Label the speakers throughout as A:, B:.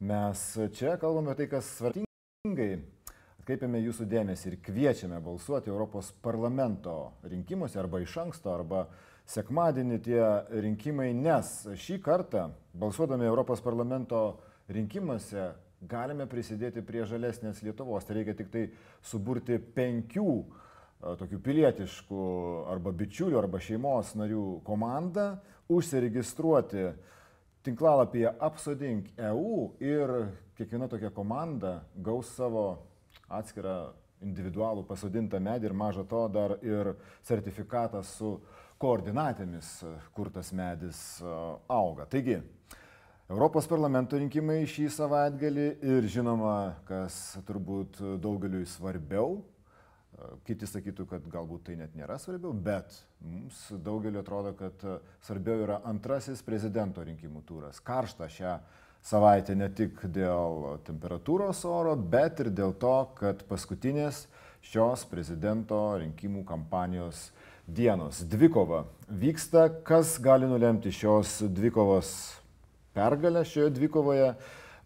A: Mes čia kalbame tai, kas svartingai atkreipiame jūsų dėmesį ir kviečiame balsuoti Europos parlamento rinkimuose arba iš anksto, arba sekmadienį tie rinkimai, nes šį kartą balsuodami Europos parlamento rinkimuose galime prisidėti prie žalesnės Lietuvos. Tai reikia tik tai suburti penkių tokių pilietiškų arba bičiulių arba šeimos narių komandą, užsiregistruoti tinklalapyje apsodink EU ir kiekviena tokia komanda gaus savo atskirą individualų pasodintą medį ir maža to dar ir sertifikatą su koordinatėmis, kur tas medis auga. Taigi, Europos parlamento rinkimai šį savaitgalį ir žinoma, kas turbūt daugeliui svarbiau, Kiti sakytų, kad galbūt tai net nėra svarbiau, bet mums daugeliu atrodo, kad svarbiau yra antrasis prezidento rinkimų turas. Karšta šią savaitę ne tik dėl temperatūros oro, bet ir dėl to, kad paskutinės šios prezidento rinkimų kampanijos dienos. Dvikova vyksta, kas gali nulemti šios dvikovos pergalę šioje dvikovoje.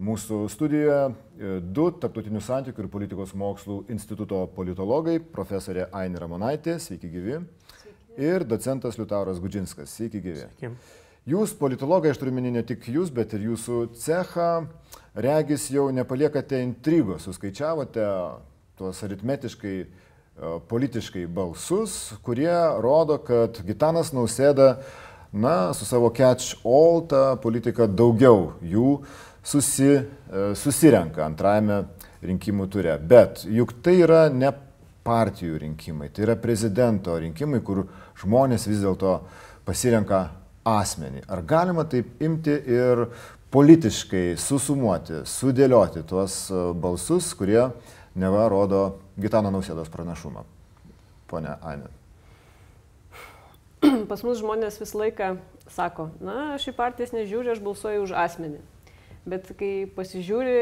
A: Mūsų studijoje e, du Tarptautinių santykių ir politikos mokslų instituto politologai, profesorė Ainė Ramonaitė, sveiki gyvi, sveiki. ir docentas Liutauras Gudžinskas, sveiki gyvi. Sveiki. Jūs, politologai, aš turiu minį ne tik jūs, bet ir jūsų cechą, regis jau nepaliekate intrigos, suskaičiavote tuos aritmetiškai, e, politiškai balsus, kurie rodo, kad Gitanas Nausėda, na, su savo catch all tą politiką daugiau jų susi, e, susirenka antrajame rinkimų ture. Bet juk tai yra ne partijų rinkimai, tai yra prezidento rinkimai, kur žmonės vis dėlto pasirenka asmenį. Ar galima taip imti ir politiškai susumuoti, sudėlioti tuos e, balsus, kurie neva rodo Gitano Nausėdos pranašumą? Pone Ainė.
B: Pas mus žmonės visą laiką sako, na, aš į partijas nežiūriu, aš balsuoju už asmenį bet kai pasižiūri,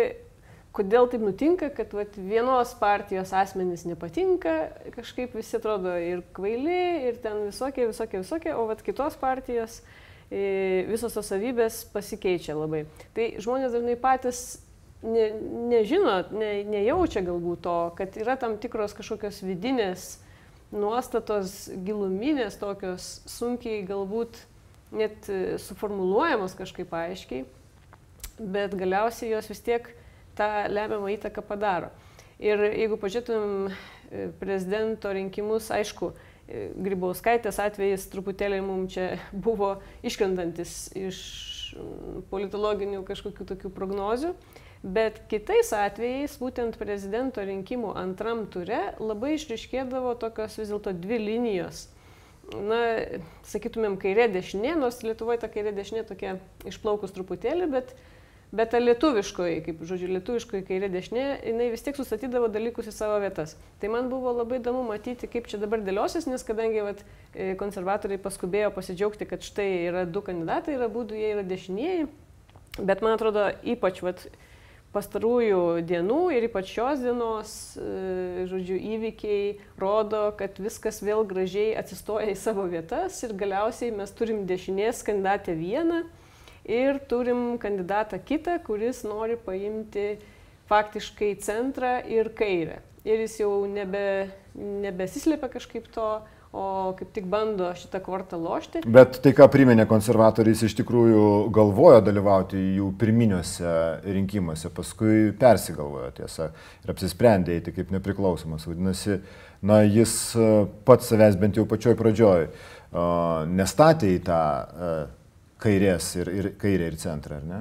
B: kodėl taip nutinka, kad vat, vienos partijos asmenys nepatinka, kažkaip visi atrodo ir kvaili, ir ten visokie, visokie, visokie, o vat, kitos partijos e, visos tos savybės pasikeičia labai. Tai žmonės dažnai patys ne, nežino, ne, nejaučia galbūt to, kad yra tam tikros kažkokios vidinės nuostatos, giluminės tokios, sunkiai galbūt net suformuluojamos kažkaip aiškiai bet galiausiai jos vis tiek tą lemiamą įtaką padaro. Ir jeigu pažiūrėtum e, prezidento rinkimus, aišku, e, Grybauskaitės atvejais truputėlį mums čia buvo iškrentantis iš politologinių kažkokių tokių prognozių, bet kitais atvejais, būtent prezidento rinkimų antram ture, labai išriškėdavo tokios vis dėlto dvi linijos. Na, sakytumėm, kairė dešinė, nors Lietuvoje ta kairė dešinė tokia išplaukus truputėlį, bet Bet ta lietuviškoji, kaip žodžiu, lietuviškoji kairė dešinė, jinai vis tiek sustatydavo dalykus į savo vietas. Tai man buvo labai įdomu matyti, kaip čia dabar dėliosis, nes kadangi vat, e, konservatoriai paskubėjo pasidžiaugti, kad štai yra du kandidatai, yra būdų, jie yra dešinieji. Bet man atrodo, ypač vat, pastarųjų dienų ir ypač šios dienos, e, žodžiu, įvykiai rodo, kad viskas vėl gražiai atsistoja į savo vietas ir galiausiai mes turim dešinės kandidatę vieną ir turim kandidatą kitą, kuris nori paimti faktiškai centrą ir kairę. Ir jis jau nebe, nebesislėpia kažkaip to, o kaip tik bando šitą kortą lošti.
A: Bet tai, ką priminė konservatoriais, iš tikrųjų galvojo dalyvauti jų pirminiuose rinkimuose, paskui persigalvojo tiesa ir apsisprendė eiti kaip nepriklausomas. Vadinasi, na, jis e, pats savęs bent jau pačioj pradžioj uh, nestatė į tą uh, kairės ir, ir kairė ir centrą, ar ne?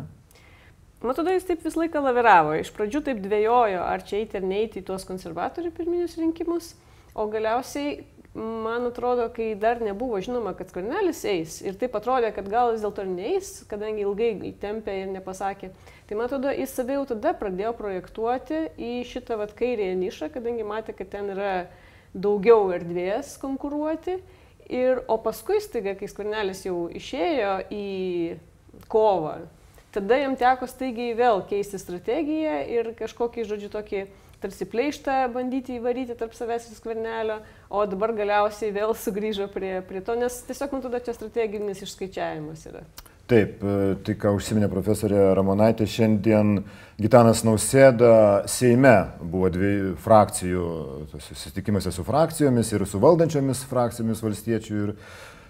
B: Man atrodo, jis taip visą laiką laviravo. Iš pradžių taip dvėjojo, ar čia eiti ar neiti į tuos konservatorių pirminius rinkimus, o galiausiai, man atrodo, kai dar nebuvo žinoma, kad Skvernelis eis ir taip atrodė, kad gal vis dėlto neis, kadangi ilgai tempė ir nepasakė, tai man atrodo, jis save jau tada pradėjo projektuoti į šitą vat kairėje nišą, kadangi matė, kad ten yra daugiau erdvės konkuruoti Ir, o paskui staiga, kai skvernelis jau išėjo į kovą, tada jam teko staigiai vėl keisti strategiją ir kažkokį, žodžiu, tokį tarsi pleištą bandyti įvaryti tarp savęs ir skvernelio, o dabar galiausiai vėl sugrįžo prie, prie to, nes tiesiog, man tada čia strateginis išskaičiavimas yra.
A: Taip, e, tai ką užsiminė profesorė Ramonaitė, šiandien Gitanas Nausėda Seime buvo dviejų frakcijų, susitikimuose su frakcijomis ir su valdančiomis frakcijomis valstiečių ir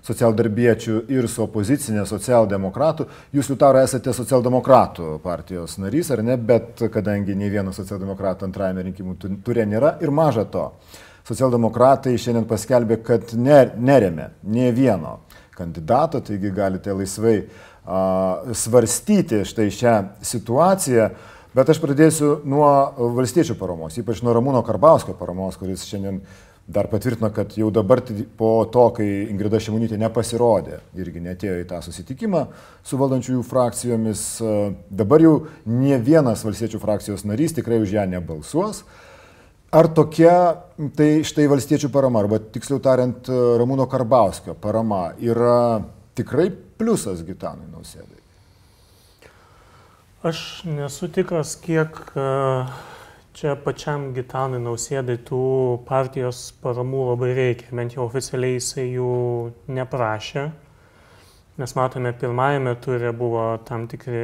A: socialdarbiečių ir su opozicinė socialdemokratų. Jūs, Liutaro, esate socialdemokratų partijos narys, ar ne, bet kadangi nei vieno socialdemokrato antrajame rinkimų turė nėra ir maža to. Socialdemokratai šiandien paskelbė, kad neremė nie vieno kandidato, taigi galite laisvai a, svarstyti štai šią situaciją. Bet aš pradėsiu nuo valstiečių paramos, ypač nuo Ramūno Karbauskio paramos, kuris šiandien dar patvirtino, kad jau dabar po to, kai Ingrida Šimonytė nepasirodė, irgi netėjo į tą susitikimą su valdančiųjų frakcijomis, dabar jau ne vienas valstiečių frakcijos narys tikrai už ją nebalsuos. Ar tokia, tai štai valstiečių parama, arba tiksliau tariant, Ramūno Karbauskio parama yra tikrai pliusas Gitanui Nausėdai?
C: Aš nesu tikras, kiek čia pačiam Gitanui Nausėdai tų partijos paramų labai reikia, bent jau oficialiai jisai jų neprašė. Mes matome, pirmajame turė buvo tam tikri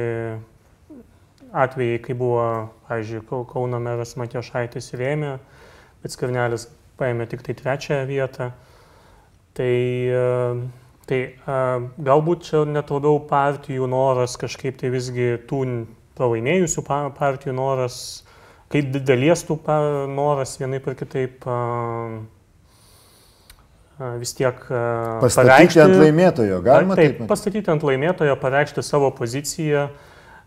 C: atvejai, kai buvo, pavyzdžiui, Kauno meras Matijošaitis rėmė, bet Skirnelis paėmė tik tai trečiąją vietą. Tai Tai a, galbūt čia net labiau partijų noras kažkaip tai visgi tų pralaimėjusių partijų noras, kaip dalies tų noras vienai per kitaip a, a, vis tiek
A: pastatyti pareikšti, ant laimėtojo, galima
C: taip. Taip, pastatyti ant laimėtojo, pareikšti savo poziciją,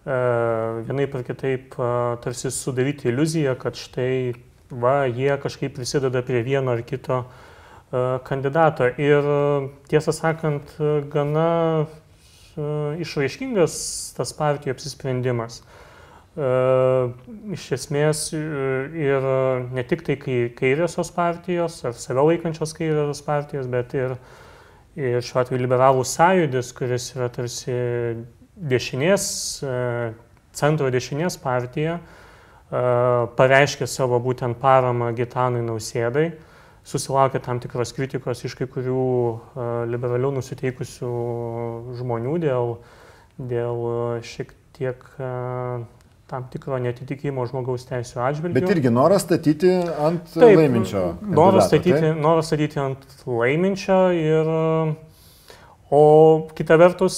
C: a, vienai per kitaip tarsi sudaryti iliuziją, kad štai va, jie kažkaip prisideda prie vieno ar kito a, E, kandidato. Ir tiesą sakant, gana e, išraiškingas tas partijų apsisprendimas. E, iš esmės ir ne tik tai kairiosios partijos ar save laikančios kairiosios partijos, bet ir, ir šiuo atveju liberalų sąjūdis, kuris yra tarsi dešinės, centro dešinės partija, pareiškė savo būtent paramą Gitanui Nausėdai susilaukė tam tikros kritikos iš kai kurių liberaliau nusiteikusių žmonių dėl, dėl šiek tiek tam tikro netitikimo žmogaus teisų atžvilgių.
A: Bet irgi noras statyti ant taip, laiminčio.
C: Noras statyti, taip? noras statyti ant laiminčio ir, o kita vertus,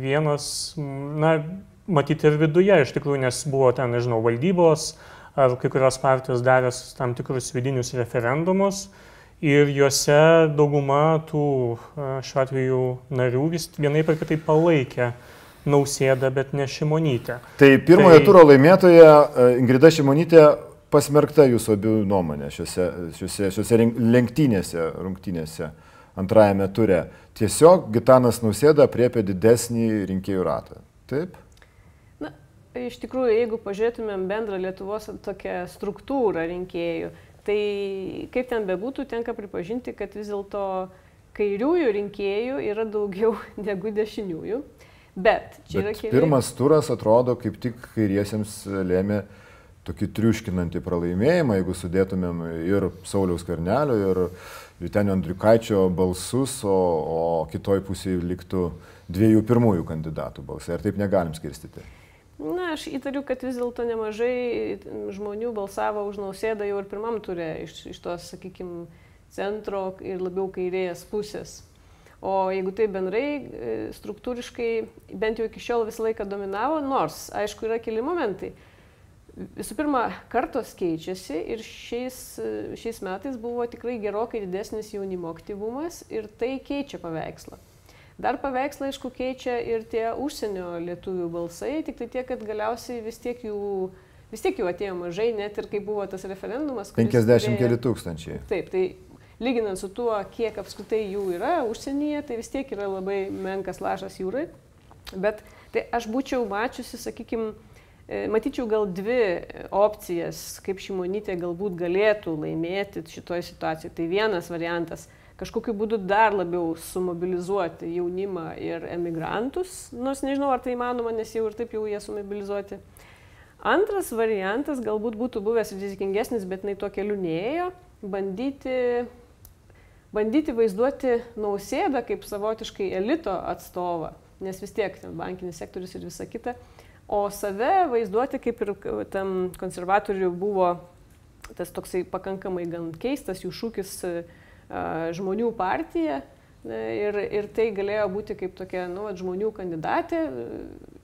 C: vienas, na, matyti ir viduje iš tikrųjų, nes buvo ten, nežinau, valdybos, uh, ar kai kurios partijos darė tam tikrus vidinius referendumus ir juose dauguma tų šiuo atveju narių vis vienaip ar kitaip palaikė nausėdą, bet ne Šimonytę.
A: Tai pirmojo tai... turo laimėtoja Ingrida Šimonytė pasmerkta jūsų abiejų nuomonė šiuose, šiuose, šiuose lenktynėse, rungtynėse antrajame ture. Tiesiog Gitanas Nausėda priepė didesnį rinkėjų ratą. Taip?
B: Iš tikrųjų, jeigu pažiūrėtumėm bendrą Lietuvos tokią struktūrą rinkėjų, tai kaip ten bebūtų, tenka pripažinti, kad vis dėlto kairiųjų rinkėjų yra daugiau negu dešiniųjų. Bet čia Bet yra
A: keli. Pirmas turas atrodo kaip tik kairiesiems lėmė tokį triuškinantį pralaimėjimą, jeigu sudėtumėm ir Sauliaus Karnelio, ir Vitenio Andriukaičio balsus, o, o kitoj pusėje liktų dviejų pirmųjų kandidatų balsai. Ar taip negalim skirstyti?
B: Na, aš įtariu, kad vis dėlto nemažai žmonių balsavo už nausėdą jau ir pirmam turė iš, iš tos, sakykime, centro ir labiau kairėjas pusės. O jeigu tai bendrai, e, struktūriškai, bent jau iki šiol visą laiką dominavo, nors, aišku, yra keli momentai. Visų pirma, kartos keičiasi ir šiais, e, šiais metais buvo tikrai gerokai didesnis jaunimo aktyvumas ir tai keičia paveikslą. Dar paveikslą, aišku, keičia ir tie užsienio lietuvių balsai, tik tai tiek, kad galiausiai vis tiek jų, vis tiek jų atėjo mažai, net ir kai buvo tas referendumas.
A: 50 turėjo... keli tūkstančiai.
B: Taip, tai lyginant su tuo, kiek apskritai jų yra užsienyje, tai vis tiek yra labai menkas lašas jūrai. Bet tai aš būčiau mačiusi, sakykime, Matyčiau gal dvi opcijas, kaip šimonytė galbūt galėtų laimėti šitoje situacijoje. Tai vienas variantas kažkokiu būdu dar labiau sumobilizuoti jaunimą ir emigrantus, nors nežinau, ar tai įmanoma, nes jau ir taip jau jie sumobilizuoti. Antras variantas galbūt būtų buvęs rizikingesnis, bet jinai tuo keliu neėjo, bandyti, bandyti vaizduoti nausėdą kaip savotiškai elito atstovą. nes vis tiek ten bankinis sektorius ir visa kita. O save vaizduoti kaip ir tam konservatorių buvo tas toksai pakankamai gan keistas jų šūkis žmonių partija. Ir, ir tai galėjo būti kaip tokia nu, žmonių kandidatė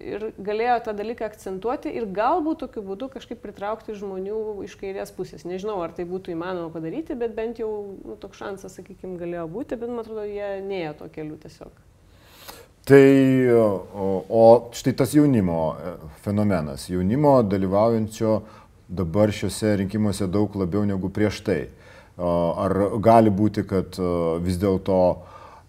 B: ir galėjo tą dalyką akcentuoti ir galbūt tokiu būdu kažkaip pritraukti žmonių iš kairės pusės. Nežinau, ar tai būtų įmanoma padaryti, bet bent jau nu, toks šansas, sakykime, galėjo būti, bet man atrodo, jie neėjo to keliu tiesiog.
A: Tai, o, o štai tas jaunimo e, fenomenas, jaunimo dalyvaujančio dabar šiuose rinkimuose daug labiau negu prieš tai. Ar gali būti, kad vis dėlto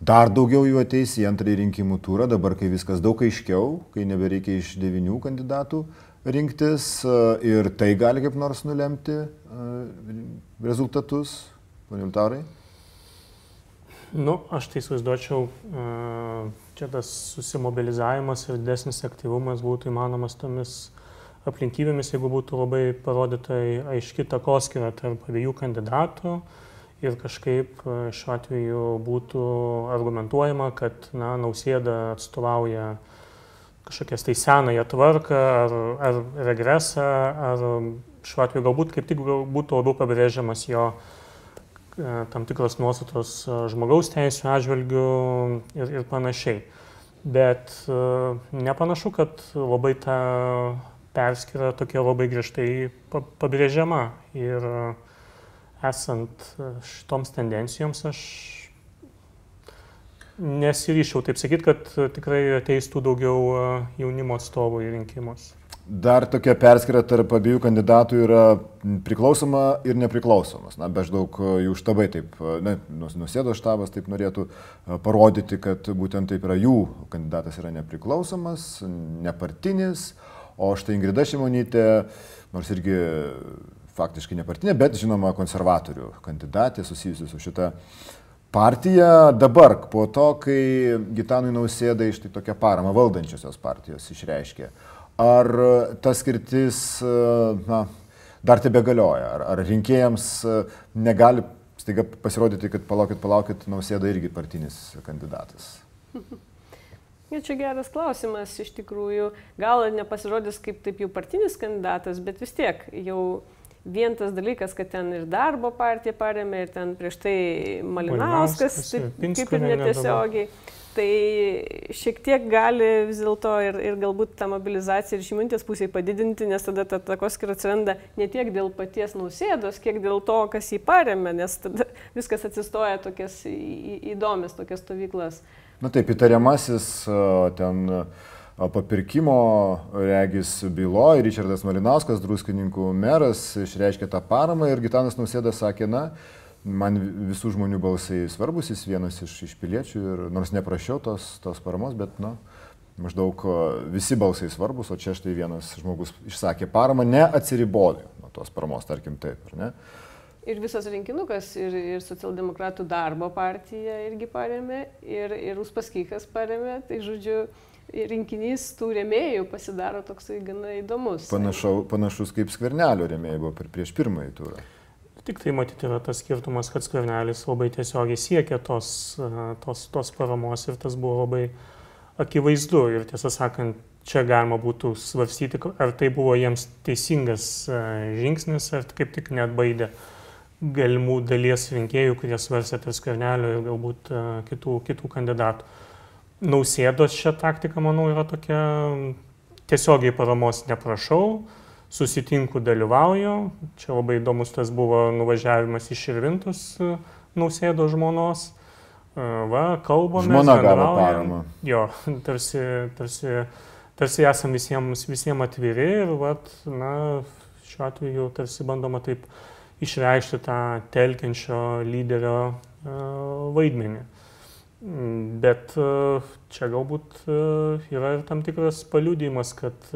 A: dar daugiau jų ateis į antrąjį rinkimų turą, dabar kai viskas daug aiškiau, kai nebereikia iš devinių kandidatų rinktis ir tai gali kaip nors nulemti rezultatus, ponių Taurai?
C: Nu, aš tai įsivaizduočiau, čia tas susimobilizavimas ir didesnis aktyvumas būtų įmanomas tomis aplinkybėmis, jeigu būtų labai parodyta aiški takoskira tarp abiejų kandidatų ir kažkaip e, šiuo atveju būtų argumentuojama, kad na, nausėda atstovauja kažkokias tai senąją tvarką ar, ar regresą, ar šiuo atveju galbūt kaip tik būtų labiau pabrėžiamas jo e, tam tikros nuostatos e, žmogaus teisų atžvilgių ir, ir panašiai. Bet nepanašu, kad labai ta perskyra tokia labai griežtai pabrėžiama. Ir e, esant e, šitoms tendencijoms aš nesiryščiau taip sakyti, kad e, tikrai ateistų daugiau jaunimo atstovų į rinkimus.
A: Dar tokia perskyra tarp abiejų kandidatų yra priklausoma ir nepriklausomas. Na, beždaug jų štabai taip, ne, nusėdo štabas taip norėtų parodyti, kad būtent taip yra jų kandidatas yra nepriklausomas, nepartinis, O štai Ingrida Šimonytė, nors irgi faktiškai nepartinė, bet žinoma konservatorių kandidatė susijusi su šita partija dabar, po to, kai Gitanui nausėda iš tai tokią paramą valdančiosios partijos išreiškė. Ar ta skirtis na, dar tebe galioja? Ar, ar rinkėjams negali staiga pasirodyti, kad palaukit, palaukit, nausėda irgi partinis kandidatas?
B: Ja, čia geras klausimas iš tikrųjų. Gal nepasirodys kaip taip jau partinis kandidatas, bet vis tiek jau vien tas dalykas, kad ten ir darbo partija paremė, ir ten prieš tai Malinauskas, taip, kaip ir netiesiogiai. Tai šiek tiek gali vis dėlto ir, ir galbūt tą mobilizaciją ir šimintės pusėje padidinti, nes tada ta takoskira atsiranda ne tiek dėl paties nausėdos, kiek dėl to, kas jį paremė, nes tada viskas atsistoja tokias įdomias tokias stovyklas.
A: Na taip, įtariamasis ten papirkimo regis byloje, Richardas Malinauskas, druskininkų meras, išreiškė tą paramą ir Gitanas Nausėda sakė, na, man visų žmonių balsai svarbus, jis vienas iš, iš piliečių ir nors neprašiau tos, tos paramos, bet, na, maždaug visi balsai svarbus, o čia štai vienas žmogus išsakė paramą, neatsiribodė nuo tos paramos, tarkim taip, ar ne?
B: Ir visas rinkinukas, ir, ir socialdemokratų darbo partija irgi paremė, ir, ir Uspaskikas paremė, tai žodžiu, rinkinys tų rėmėjų pasidaro toksai gana įdomus.
A: Panašau, panašus kaip skvernelio rėmėjai buvo prieš pirmąjį turą.
C: Tik tai matyti yra tas skirtumas, kad skvernelis labai tiesiogiai siekia tos, tos, tos paramos ir tas buvo labai akivaizdu. Ir tiesą sakant, čia galima būtų svarstyti, ar tai buvo jiems teisingas žingsnis, ar kaip tik net baidė galimų dalies rinkėjų, kurie svarstė tas skvernelio ir galbūt uh, kitų, kitų kandidatų. Nausėdos šią taktiką, manau, yra tokia tiesiogiai paramos neprašau, susitinku, dalyvauju. Čia labai įdomus tas buvo nuvažiavimas iš Irvintus uh, Nausėdo žmonos. Uh, va, kalbame.
A: Žmona gavo paramą.
C: Jo, tarsi, tarsi, tarsi esam visiems, visiems atviri ir, va, na, šiuo atveju tarsi bandoma taip uh, išreikšti tą telkiančio lyderio e, vaidmenį. Bet e, čia galbūt e, yra ir tam tikras paliūdimas, kad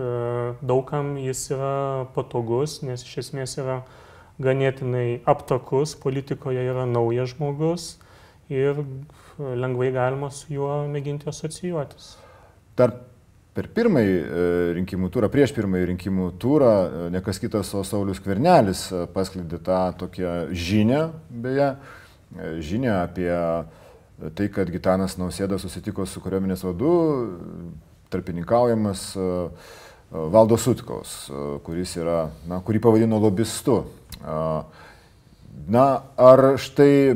C: daugam jis yra patogus, nes iš esmės yra ganėtinai aptakus, politikoje yra naujas žmogus ir lengvai galima su juo mėginti asocijuotis.
A: Dar per pirmąjį e, rinkimų turą, prieš pirmąjį rinkimų turą, e, nekas kitas, o Saulis Kvernelis e, pasklidė tą tokią žinę, beje, žinę apie tai, kad Gitanas Nausėda susitiko su kariuomenės vadu, tarpininkaujamas Valdo Sutkaus, kuris yra, na, kurį pavadino lobistu. Na, ar štai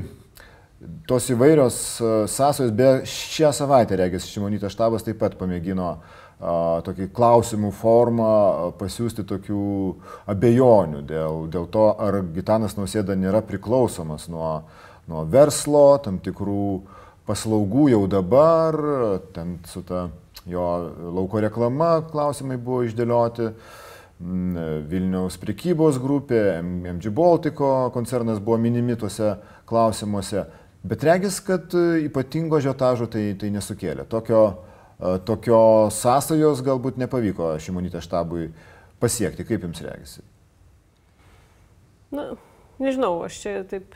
A: tos įvairios sąsajos, be šią savaitę, regis, Šimonytė štabas taip pat pamėgino a, tokį klausimų formą pasiūsti tokių abejonių dėl, dėl to, ar Gitanas Nausėda nėra priklausomas nuo, nuo verslo, tam tikrų paslaugų jau dabar, ten su ta jo lauko reklama klausimai buvo išdėlioti. Vilniaus prekybos grupė, MG Baltico koncernas buvo minimi tuose klausimuose. Bet regis, kad ypatingo žiotažo tai, tai nesukėlė. Tokio, e, tokio sąsajos galbūt nepavyko šimonytė štabui pasiekti. Kaip jums regisi?
B: Na, nežinau, aš čia taip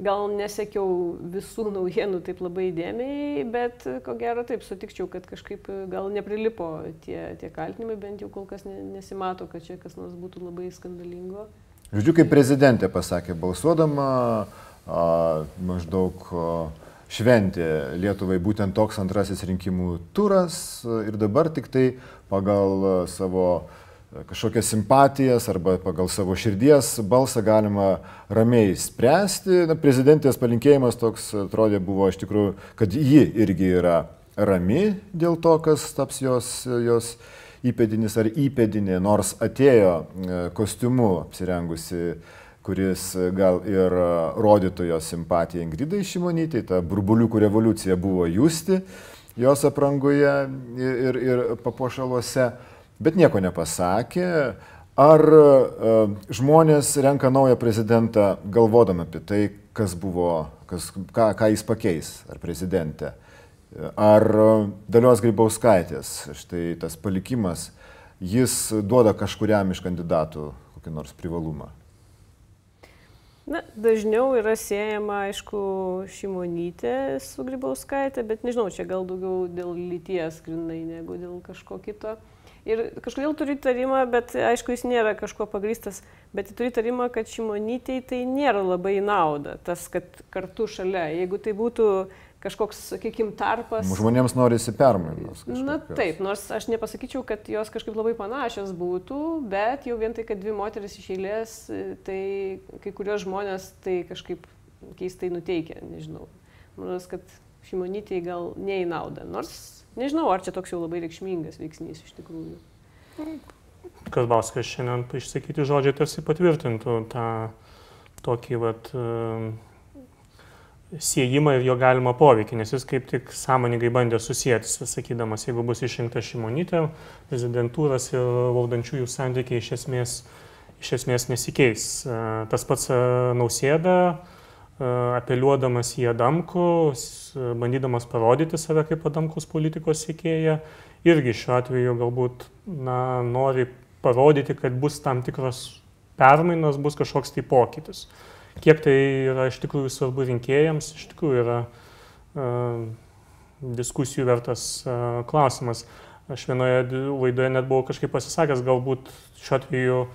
B: gal nesekiau visų naujienų taip labai įdėmiai, bet ko gero taip sutikčiau, kad kažkaip gal neprilipo tie, tie kaltinimai, bent jau kol kas nesimato, kad čia kas nors būtų labai skandalingo.
A: Žodžiu, kaip prezidentė pasakė, balsuodama a, maždaug a, šventė Lietuvai būtent toks antrasis rinkimų turas ir dabar tik tai pagal savo kažkokias simpatijas arba pagal savo širdies balsą galima ramiai spręsti. Na, prezidentės palinkėjimas toks atrodė buvo iš tikrųjų, kad ji irgi yra rami dėl to, kas taps jos, jos įpėdinis ar įpėdinė, nors atėjo e, kostiumu apsirengusi, kuris gal ir rodytų jos simpatiją Ingridai Šimonytė, ta burbuliukų revoliucija buvo justi jos aprangoje ir, ir papuošaluose, bet nieko nepasakė. Ar uh, žmonės renka naują prezidentą galvodami apie tai, kas buvo, kas, ką, ką jis pakeis, ar prezidentė? Uh, Ar dalios Grybauskaitės, štai tas palikimas, jis duoda kažkuriam iš kandidatų kokį nors privalumą?
B: Na, dažniau yra siejama, aišku, šimonytė su Grybauskaitė, bet nežinau, čia gal daugiau dėl lyties grinai negu dėl kažko kito. Ir kažkodėl turiu įtarimą, bet aišku, jis nėra kažkuo pagristas, bet turiu įtarimą, kad šimonytėj tai nėra labai nauda, tas, kad kartu šalia. Jeigu tai būtų kažkoks, sakykime, tarpas.
A: Žmonėms norisi permainos.
B: Na taip, nors aš nepasakyčiau, kad jos kažkaip labai panašios būtų, bet jau vien tai, kad dvi moteris iš eilės, tai kai kurios žmonės tai kažkaip keistai nuteikia, nežinau. Manau, kad šimonytėjai gal neįnauda, nors nežinau, ar čia toks jau labai reikšmingas veiksnys iš tikrųjų.
C: Kalbauskas šiandien išsakyti žodžiai tarsi patvirtintų tą tokį vat, uh, siejimą ir jo galimą poveikį, nes jis kaip tik sąmoningai bandė susijęs, sakydamas, jeigu bus išrinkta šimonytė, prezidentūros ir valdančiųjų santykiai iš esmės, iš esmės nesikeis. E, tas pats e, nausėda, e, apeliuodamas į Adamku, bandydamas parodyti save kaip Adamkus politikos sėkėja, irgi šiuo atveju galbūt na, nori parodyti, kad bus tam tikros permainos, bus kažkoks tai pokytis. Kiek tai yra iš tikrųjų svarbu rinkėjams, iš tikrųjų yra uh, diskusijų vertas uh, klausimas. Aš vienoje laidoje net buvau kažkaip pasisakęs, galbūt šiuo atveju uh,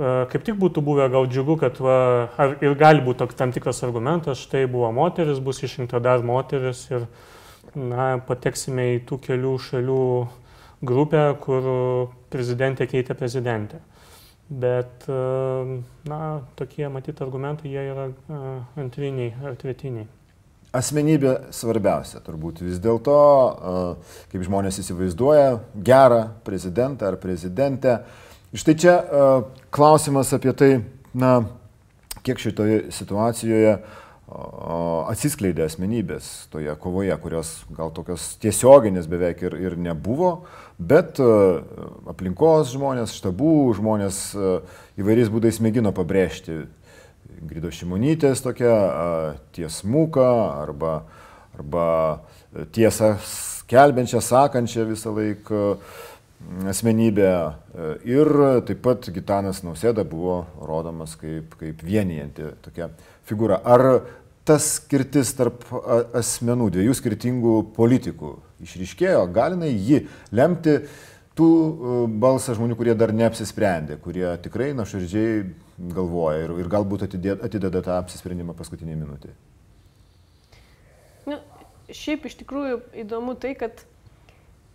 C: kaip tik būtų buvę gal džiugu, kad va, ar, ir gali būti tam tikras argumentas, štai buvo moteris, bus išrinkta dar moteris ir na, pateksime į tų kelių šalių grupę, kur prezidentė keitė prezidentę. Bet, e, na, tokie matyti argumentai, jie yra e, antriniai ar tretiniai.
A: Asmenybė svarbiausia, turbūt vis dėlto, e, kaip žmonės įsivaizduoja, gerą prezidentą ar prezidentę. Štai čia klausimas apie tai, na, kiek šitoje situacijoje atsiskleidė asmenybės toje kovoje, kurios gal tokios tiesioginės beveik ir, ir nebuvo, bet aplinkos žmonės, štabų žmonės įvairiais būdais mėgino pabrėžti Grido Šimonytės tokią tiesmuką arba, arba tiesą skelbiančią, sakančią visą laiką asmenybė. Ir taip pat Gitanas Nausėda buvo rodomas kaip, kaip vienijanti tokia figūra. Ar tas skirtis tarp asmenų, dviejų skirtingų politikų išryškėjo, gali jį lemti tų balsą žmonių, kurie dar neapsisprendė, kurie tikrai nuoširdžiai galvoja ir, ir galbūt atideda tą apsisprendimą paskutinį minutį.
B: šiaip iš tikrųjų įdomu tai, kad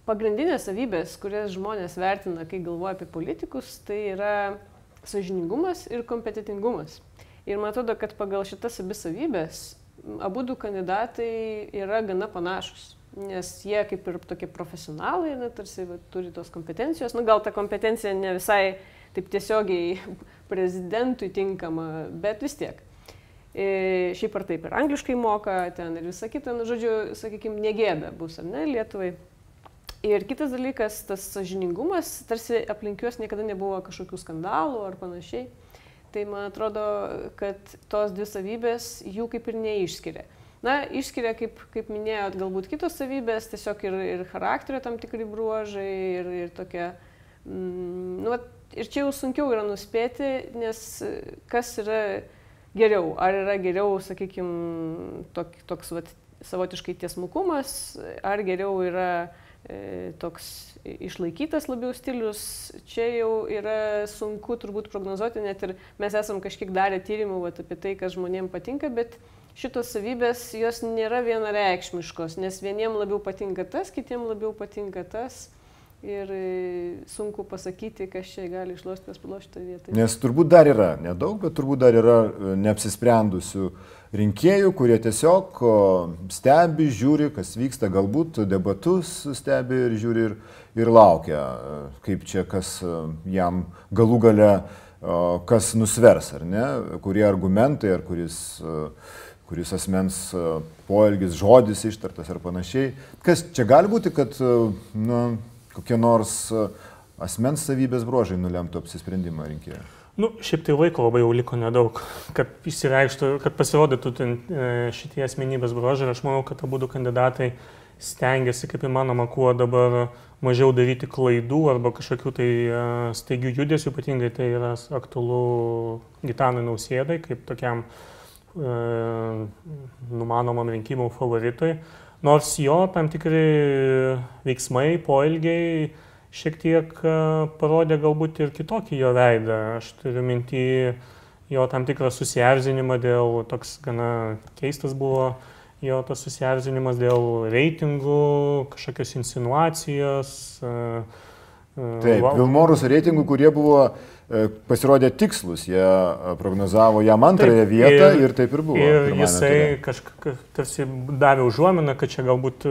B: pagrindinės savybės, kurias žmonės vertina, kai galvoja apie politikus, tai yra sažiningumas ir kompetitingumas. Ir man atrodo, kad pagal šitas abi savybės abu du kandidatai yra gana panašus. Nes jie kaip ir tokie profesionalai, na, tarsi va, turi tos kompetencijos. Nu, gal ta kompetencija ne visai taip tiesiogiai prezidentui tinkama, bet vis tiek. E, šiaip ar taip ir angliškai moka ten ir visą kitą, nu, žodžiu, sakykime, negėda bus, ar ne, Lietuvai. Ir kitas dalykas, tas sažiningumas, tarsi aplink juos niekada nebuvo kažkokių skandalų ar panašiai. Tai man atrodo, kad tos dvi savybės jų kaip ir neišskiria. Na, išskiria, kaip, kaip minėjot, galbūt kitos savybės, tiesiog ir, ir charakterio tam tikri bruožai, ir, ir tokia... Mm, nu, ir čia jau sunkiau yra nuspėti, nes kas yra geriau. Ar yra geriau, sakykime, tok, toks vat, savotiškai tiesmukumas, ar geriau yra E, toks išlaikytas labiau stilius, čia jau yra sunku turbūt prognozuoti, net ir mes esam kažkiek darę tyrimų vat, apie tai, kas žmonėms patinka, bet šitos savybės jos nėra vienareikšmiškos, nes vieniem labiau patinka tas, kitiem labiau patinka tas. Ir e, sunku pasakyti, kas čia gali išlošti, kas palošti toje vietoje.
A: Nes turbūt dar yra, nedaug, bet turbūt dar yra e, neapsisprendusių rinkėjų, kurie tiesiog stebi, žiūri, kas vyksta, galbūt debatus stebi ir žiūri ir, ir laukia, kaip čia kas jam galų gale, kas nusvers, ar ne, kurie argumentai, ar kuris, kuris asmens poelgis, žodis ištartas ar panašiai. Kas čia gali būti, kad nu, kokie nors asmens savybės bruožai nulemtų apsisprendimą rinkėjų?
C: Nu, šiaip tai laiko labai jau liko nedaug, kad įsireikštų, kad pasirodytų e, šitie asmenybės bruožai ir aš manau, kad abu kandidatai stengiasi kaip įmanoma kuo dabar mažiau daryti klaidų arba kažkokių tai e, staigių judesių, ypatingai tai yra aktualu Gitanui Nausėdai kaip tokiam e, numanomam rinkimų favoritui, nors jo tam tikri veiksmai, poelgiai, šiek tiek e, parodė galbūt ir kitokį jo veidą. Aš turiu mintį jo tam tikrą susierzinimą dėl, toks gana keistas buvo jo tas susierzinimas dėl reitingų, kažkokios insinuacijos. E,
A: e, Taip, Vilmorus reitingų, kurie buvo pasirodė tikslus, jie prognozavo jam antrąją taip, vietą ir, ir taip ir buvo.
C: Ir jisai kažkaip tarsi davė užuominą, kad čia galbūt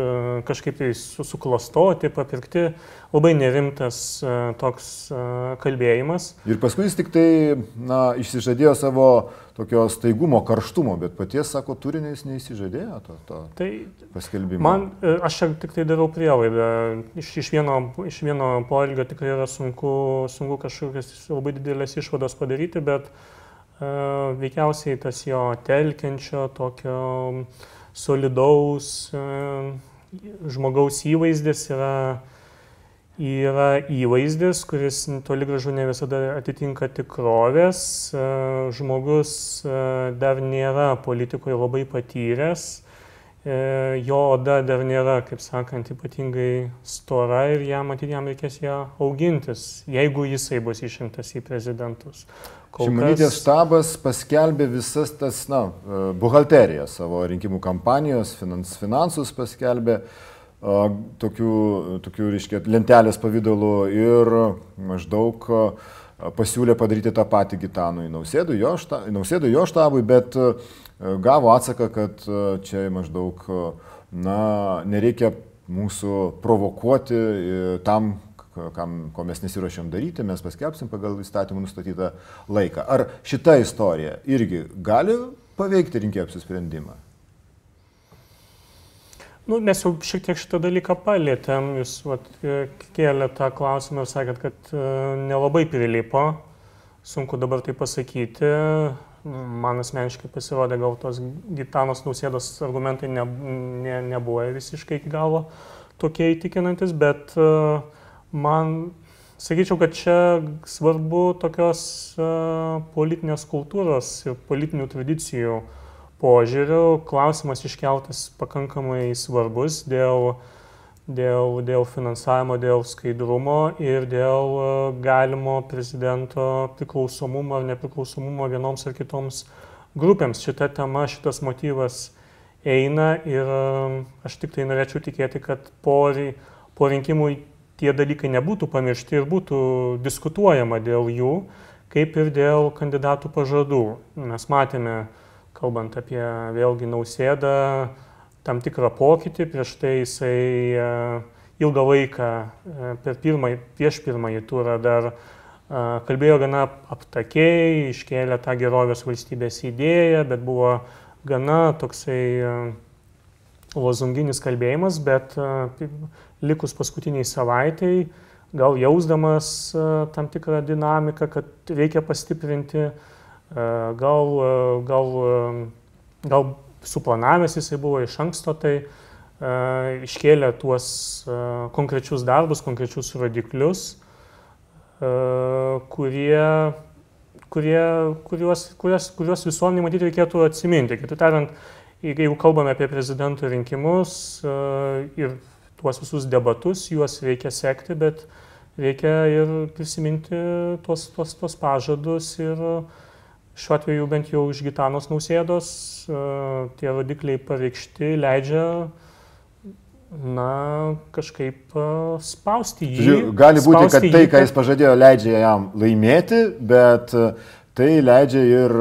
C: kažkaip tai suklastoti, papirkti labai nerimtas e, toks e, kalbėjimas.
A: Ir paskui jis tik tai na, išsižadėjo savo tokio staigumo, karštumo, bet paties, sako, turinio jis neįsižadėjo to, to tai paskelbimo.
C: Man, e, aš tik tai darau prielaidą, iš, iš, vieno, iš vieno poelgio tikrai yra sunku, sunku kažkokias labai didelės išvados padaryti, bet uh, veikiausiai tas jo telkiančio, tokio solidaus uh, žmogaus įvaizdis yra uh, yra įvaizdis, kuris toli gražu ne visada atitinka tikrovės. E, žmogus e, dar nėra politikoje labai patyręs, e, jo oda dar nėra, kaip sakant, ypatingai stora ir jam matyt jam reikės ją augintis, jeigu jisai bus išrinktas į prezidentus.
A: Šimonytės kas... štabas paskelbė visas tas, na, buhalteriją savo rinkimų kampanijos, finans, finansus paskelbė. Uh, tokių, tokių reiškia, lentelės pavydalu ir maždaug pasiūlė padaryti tą patį Gitanui Nausėdui, jo, šta, Nausėdui, jo štabui, bet gavo atsaką, kad čia maždaug, na, nereikia mūsų provokuoti tam, kam, ko mes nesiuošiam daryti, mes paskelbsim pagal įstatymų nustatytą laiką. Ar šita istorija irgi gali paveikti rinkėjų apsisprendimą?
C: Nu, mes jau šiek tiek šitą dalyką palėtėm, jūs vat, kėlė tą klausimą ir sakėt, kad e, nelabai prilipo, sunku dabar tai pasakyti. Man asmeniškai pasirodė, gal tos Gitanos nausėdos argumentai ne, ne, nebuvo visiškai iki galo tokie įtikinantis, bet uh, man, sakyčiau, kad čia svarbu tokios uh, politinės kultūros ir politinių tradicijų uh, požiūriu klausimas iškeltas pakankamai svarbus dėl, dėl, dėl finansavimo, dėl skaidrumo ir dėl e, galimo prezidento priklausomumo ar nepriklausomumo vienoms ar kitoms grupėms. Šita tema, šitas motyvas eina ir aš tik tai norėčiau tikėti, kad po, po rinkimų tie dalykai nebūtų pamiršti ir būtų diskutuojama dėl jų, kaip ir dėl kandidatų pažadų. Mes matėme, kalbant apie vėlgi nausėdą, tam tikrą pokytį, prieš tai jisai e, ilgą laiką e, per pirmąjį, prieš pirmąjį turą dar e, kalbėjo gana aptakiai, iškėlė tą gerovės valstybės idėją, bet buvo gana toksai lozunginis kalbėjimas, bet likus paskutiniai savaitėjai, gal jausdamas tam tikrą dinamiką, kad reikia pastiprinti, gal, gal, gal suplanavęs jisai buvo iš anksto, tai iškėlė tuos konkrečius darbus, konkrečius rodiklius, kurie, kurie, kuriuos, kuriuos, kuriuos visuomenį matyti reikėtų atsiminti. Kitaip tariant, jeigu kalbame apie prezidento rinkimus ir tuos visus debatus, juos reikia sekti, bet reikia ir prisiminti tuos, tuos, tuos pažadus ir šiuo atveju bent jau iš Gitanos nausėdos tie rodikliai pareikšti leidžia na, kažkaip spausti jį.
A: Žiūrėjau, gali būti, kad tai, ką jis pažadėjo, leidžia jam laimėti, bet tai leidžia ir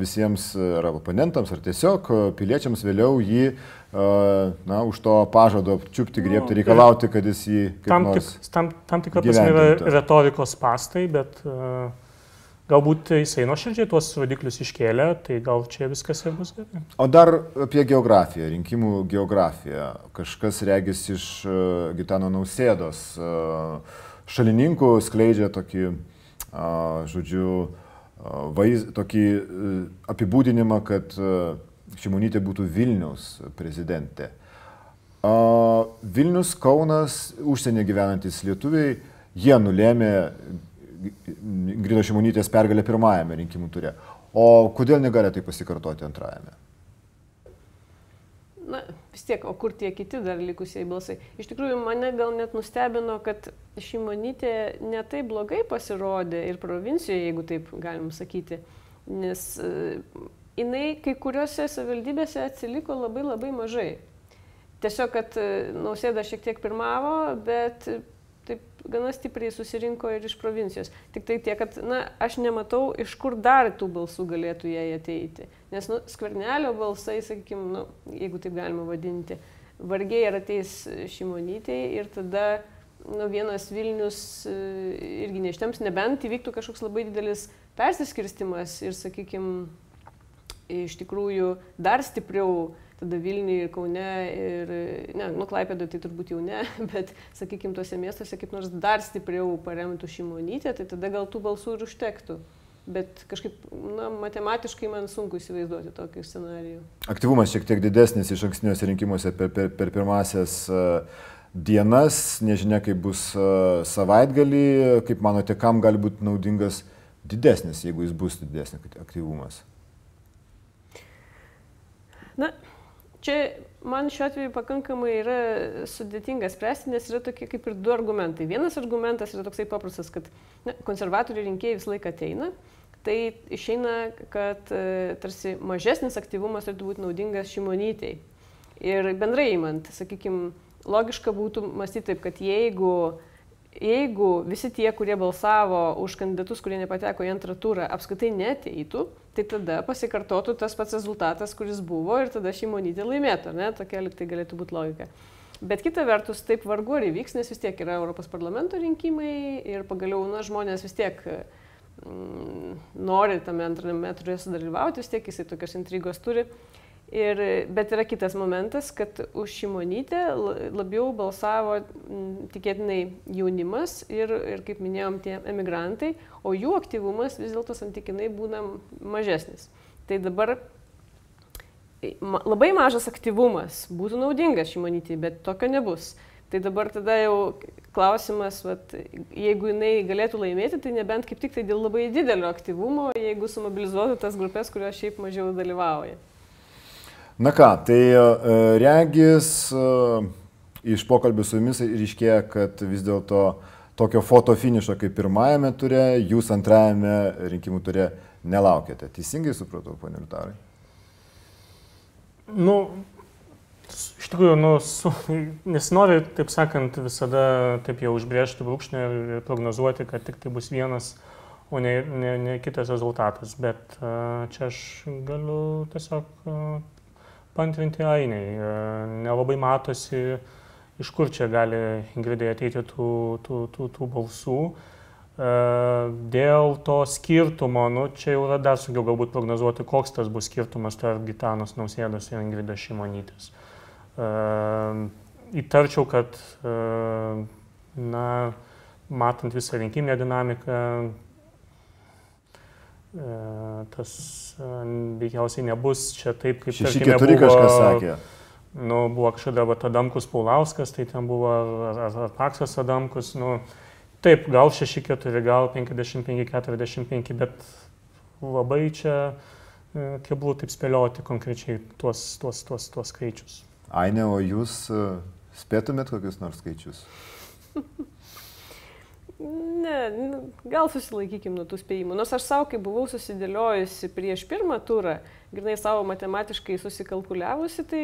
A: visiems ar oponentams, ar tiesiog piliečiams vėliau jį na, už to pažado čiupti, griebti, nu, reikalauti, kad jis jį...
C: Tam, tik, tam, tam tikrą prasme yra retorikos pastai, bet uh, galbūt jisai nuoširdžiai tuos rodiklius iškėlė, tai gal čia viskas ir bus gerai.
A: O dar apie geografiją, rinkimų geografiją. Kažkas regis iš uh, Gitano Nausėdos uh, šalininkų skleidžia tokį, žodžiu, vaiz, tokį uh, apibūdinimą, kad Šimonytė būtų Vilnius prezidentė. Vilnius, Kaunas, užsienio gyvenantis lietuviai, jie nulėmė Grino Šimonytės pergalę pirmajame rinkimų ture. O kodėl negali tai pasikartoti antrajame?
B: Na, vis tiek, o kur tie kiti dar likusiai balsai? Iš tikrųjų, mane gal net nustebino, kad Šimonytė netai blogai pasirodė ir provincijoje, jeigu taip galim sakyti. Nes jinai kai kuriuose savivaldybėse atsiliko labai labai mažai. Tiesiog, kad e, nausėda šiek tiek pirmavo, bet taip gana stipriai susirinko ir iš provincijos. Tik tai tiek, kad, na, aš nematau, iš kur dar tų balsų galėtų jai ateiti. Nes, nu, skvernelio balsai, sakykime, nu, jeigu taip galima vadinti, vargiai ir ateis šimonytėje ir tada, nu, vienas Vilnius e, irgi neštems, nebent įvyktų kažkoks labai didelis persiskirstimas ir, sakykime, iš tikrųjų dar stipriau tada Vilniui ir Kaune ir, ne, nu, Klaipėdo tai turbūt jau ne, bet, sakykime, tuose miestuose kaip nors dar stipriau paremtų šimonytę, tai tada gal tų balsų ir užtektų. Bet kažkaip, na, matematiškai man sunku įsivaizduoti tokį scenarijų.
A: Aktyvumas šiek tiek didesnis iš ankstiniuose rinkimuose per, per, per pirmasias uh, dienas, nežinia kaip bus uh, savaitgalį, kaip manote, kam gali būti naudingas didesnis, jeigu jis bus didesnis aktyvumas?
B: Na, čia man šiuo atveju pakankamai yra sudėtinga spręsti, nes yra tokie kaip ir du argumentai. Vienas argumentas yra toksai paprastas, kad na, konservatorių rinkėjai visą laiką ateina. Tai išeina, kad e, tarsi mažesnis aktyvumas turėtų būti naudingas šimonytėjai. Ir bendrai įmant, sakykime, logiška būtų mąstyti taip, kad jeigu jeigu visi tie, kurie balsavo už kandidatus, kurie nepateko į antrą turą, apskritai neteitų, tai tada pasikartotų tas pats rezultatas, kuris buvo ir tada šimonytė laimėtų, ne? Tokia liktai galėtų būti logika. Bet kita vertus, taip vargu ar įvyks, nes vis tiek yra Europos parlamento rinkimai ir pagaliau, na, žmonės vis tiek mm, nori tame antrame turė sudalyvauti, vis tiek jisai tokios intrigos turi. Ir, bet yra kitas momentas, kad už šimonytę labiau balsavo tikėtinai jaunimas ir, ir, kaip minėjom, tie emigrantai, o jų aktyvumas vis dėlto santykinai būna mažesnis. Tai dabar labai mažas aktyvumas būtų naudingas šimonytį, bet tokio nebus. Tai dabar tada jau klausimas, vat, jeigu jinai galėtų laimėti, tai nebent kaip tik tai dėl labai didelio aktyvumo, jeigu sumobilizuotų tas grupės, kurios šiaip mažiau dalyvauja.
A: Na ką, tai e, regis e, iš pokalbių su jumis ryškėja, kad vis dėlto tokio foto finišo kaip pirmajame ture, jūs antrajame rinkimų ture nelaukėte. Teisingai supratau, ponė Liutarai?
C: Nu, Iš tikrųjų, nu, su, nesinori, taip sakant, visada taip jau užbriežti brūkšnį ir prognozuoti, kad tik tai bus vienas, o ne, ne, ne kitas rezultatas. Bet čia aš galiu tiesiog pantrinti ainiai. Uh, nelabai matosi, iš kur čia gali Ingridai ateiti tų, tų, tų, tų balsų. Uh, dėl to skirtumo, nu, čia jau yra dar sunkiau galbūt prognozuoti, koks tas bus skirtumas tarp Gitanos Nausėdos ir Ingridas Šimonytės. Ehm, įtarčiau, kad na, matant visą rinkiminę dinamiką, tas veikiausiai nebus čia taip, kaip
A: Šeši keturi kažkas sakė.
C: Nu, buvo kažkada va, Adamkus Paulauskas, tai ten buvo ar, ar, Paksas Adamkus. Nu, taip, gal 6-4, gal 55-45, bet labai čia e, keblų taip spėlioti konkrečiai tuos, tuos, tuos, tuos skaičius.
A: Aine, o jūs e, spėtumėt kokius nors skaičius?
B: Ne, nu, gal susilaikykim nuo tų spėjimų. Nors aš savo, kai buvau susidėliojusi prieš pirmą turą, grinai savo matematiškai susikalkuliavusi, tai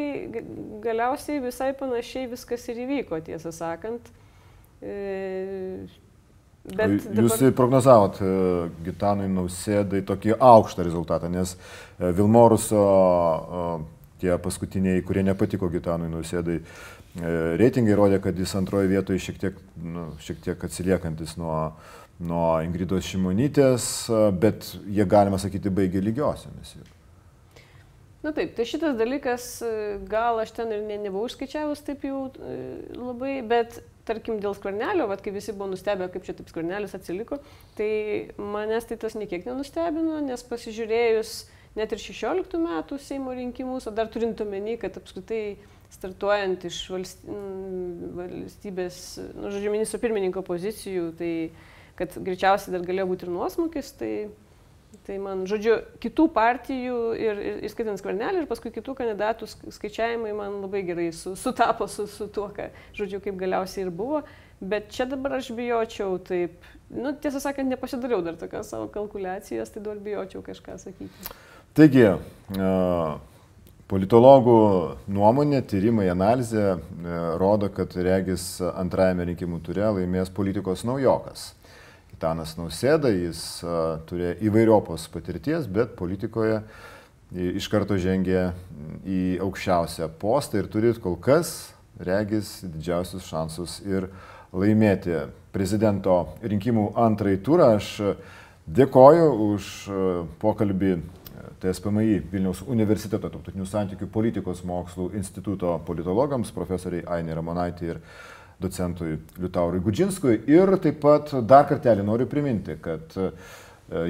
B: galiausiai visai panašiai viskas ir įvyko, tiesą sakant. E,
A: bet Jūs dabar... prognozavot e, Gitanui Nausėdai tokį aukštą rezultatą, nes Vilmoruso tie paskutiniai, kurie nepatiko Gitanui Nausėdai, e, reitingai rodė, kad jis antroje vietoje šiek tiek, nu, šiek tiek atsiliekantis nuo, nuo Ingridos Šimonytės, bet jie, galima sakyti, baigė lygiosiamis.
B: Na taip, tai šitas dalykas, gal aš ten ir ne, nebuvau išskaičiavus taip jau e, labai, bet tarkim dėl skvernelio, vad kai visi buvo nustebę, kaip čia taip skvernelis atsiliko, tai manęs tai tas niekiek nenustebino, nes pasižiūrėjus net ir 16 metų Seimo rinkimus, o dar turint omeny, kad apskritai startuojant iš valstybės, nu, žodžiu, ministro pirmininko pozicijų, tai kad greičiausiai dar galėjo būti ir nuosmukis, tai, tai man, žodžiu, kitų partijų ir, ir įskaitant skvernelį ir paskui kitų kandidatų skaičiavimai man labai gerai su, sutapo su, su tuo, ką, žodžiu, kaip galiausiai ir buvo. Bet čia dabar aš bijočiau taip, nu, tiesą sakant, nepasidariau dar tokios savo kalkuliacijas, tai dar bijočiau kažką sakyti.
A: Taigi, politologų nuomonė, tyrimai, analizė rodo, kad regis antrajame rinkimų turė laimės politikos naujokas. Gitanas Nausėda, jis turėjo įvairiopos patirties, bet politikoje iš karto žengė į aukščiausią postą ir turi kol kas, regis, didžiausius šansus ir laimėti prezidento rinkimų antrąjį turą. Aš dėkoju už pokalbį TSPMI Vilniaus universiteto tarptautinių santykių politikos mokslų instituto politologams, profesoriai Ainė Ramonaitė ir docentui Liutaurui Gudžinskui. Ir taip pat dar kartelį noriu priminti, kad e,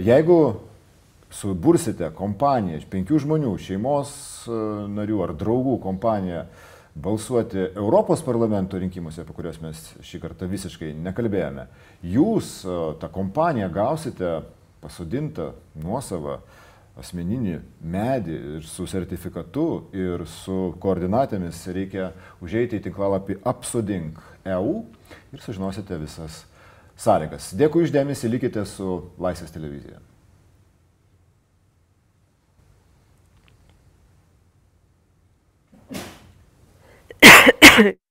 A: jeigu subursite kompaniją penkių žmonių, šeimos e, narių ar draugų kompaniją, balsuoti Europos parlamento rinkimuose, apie kuriuos mes šį kartą visiškai nekalbėjome, jūs e, tą kompaniją gausite pasodintą nuosavą asmeninį medį ir su sertifikatu ir su koordinatėmis reikia užeiti į tinklalapį apsodink EU ir sužinosite visas sąlygas. Dėkui išdėmesi, likite su Laisvės televizija.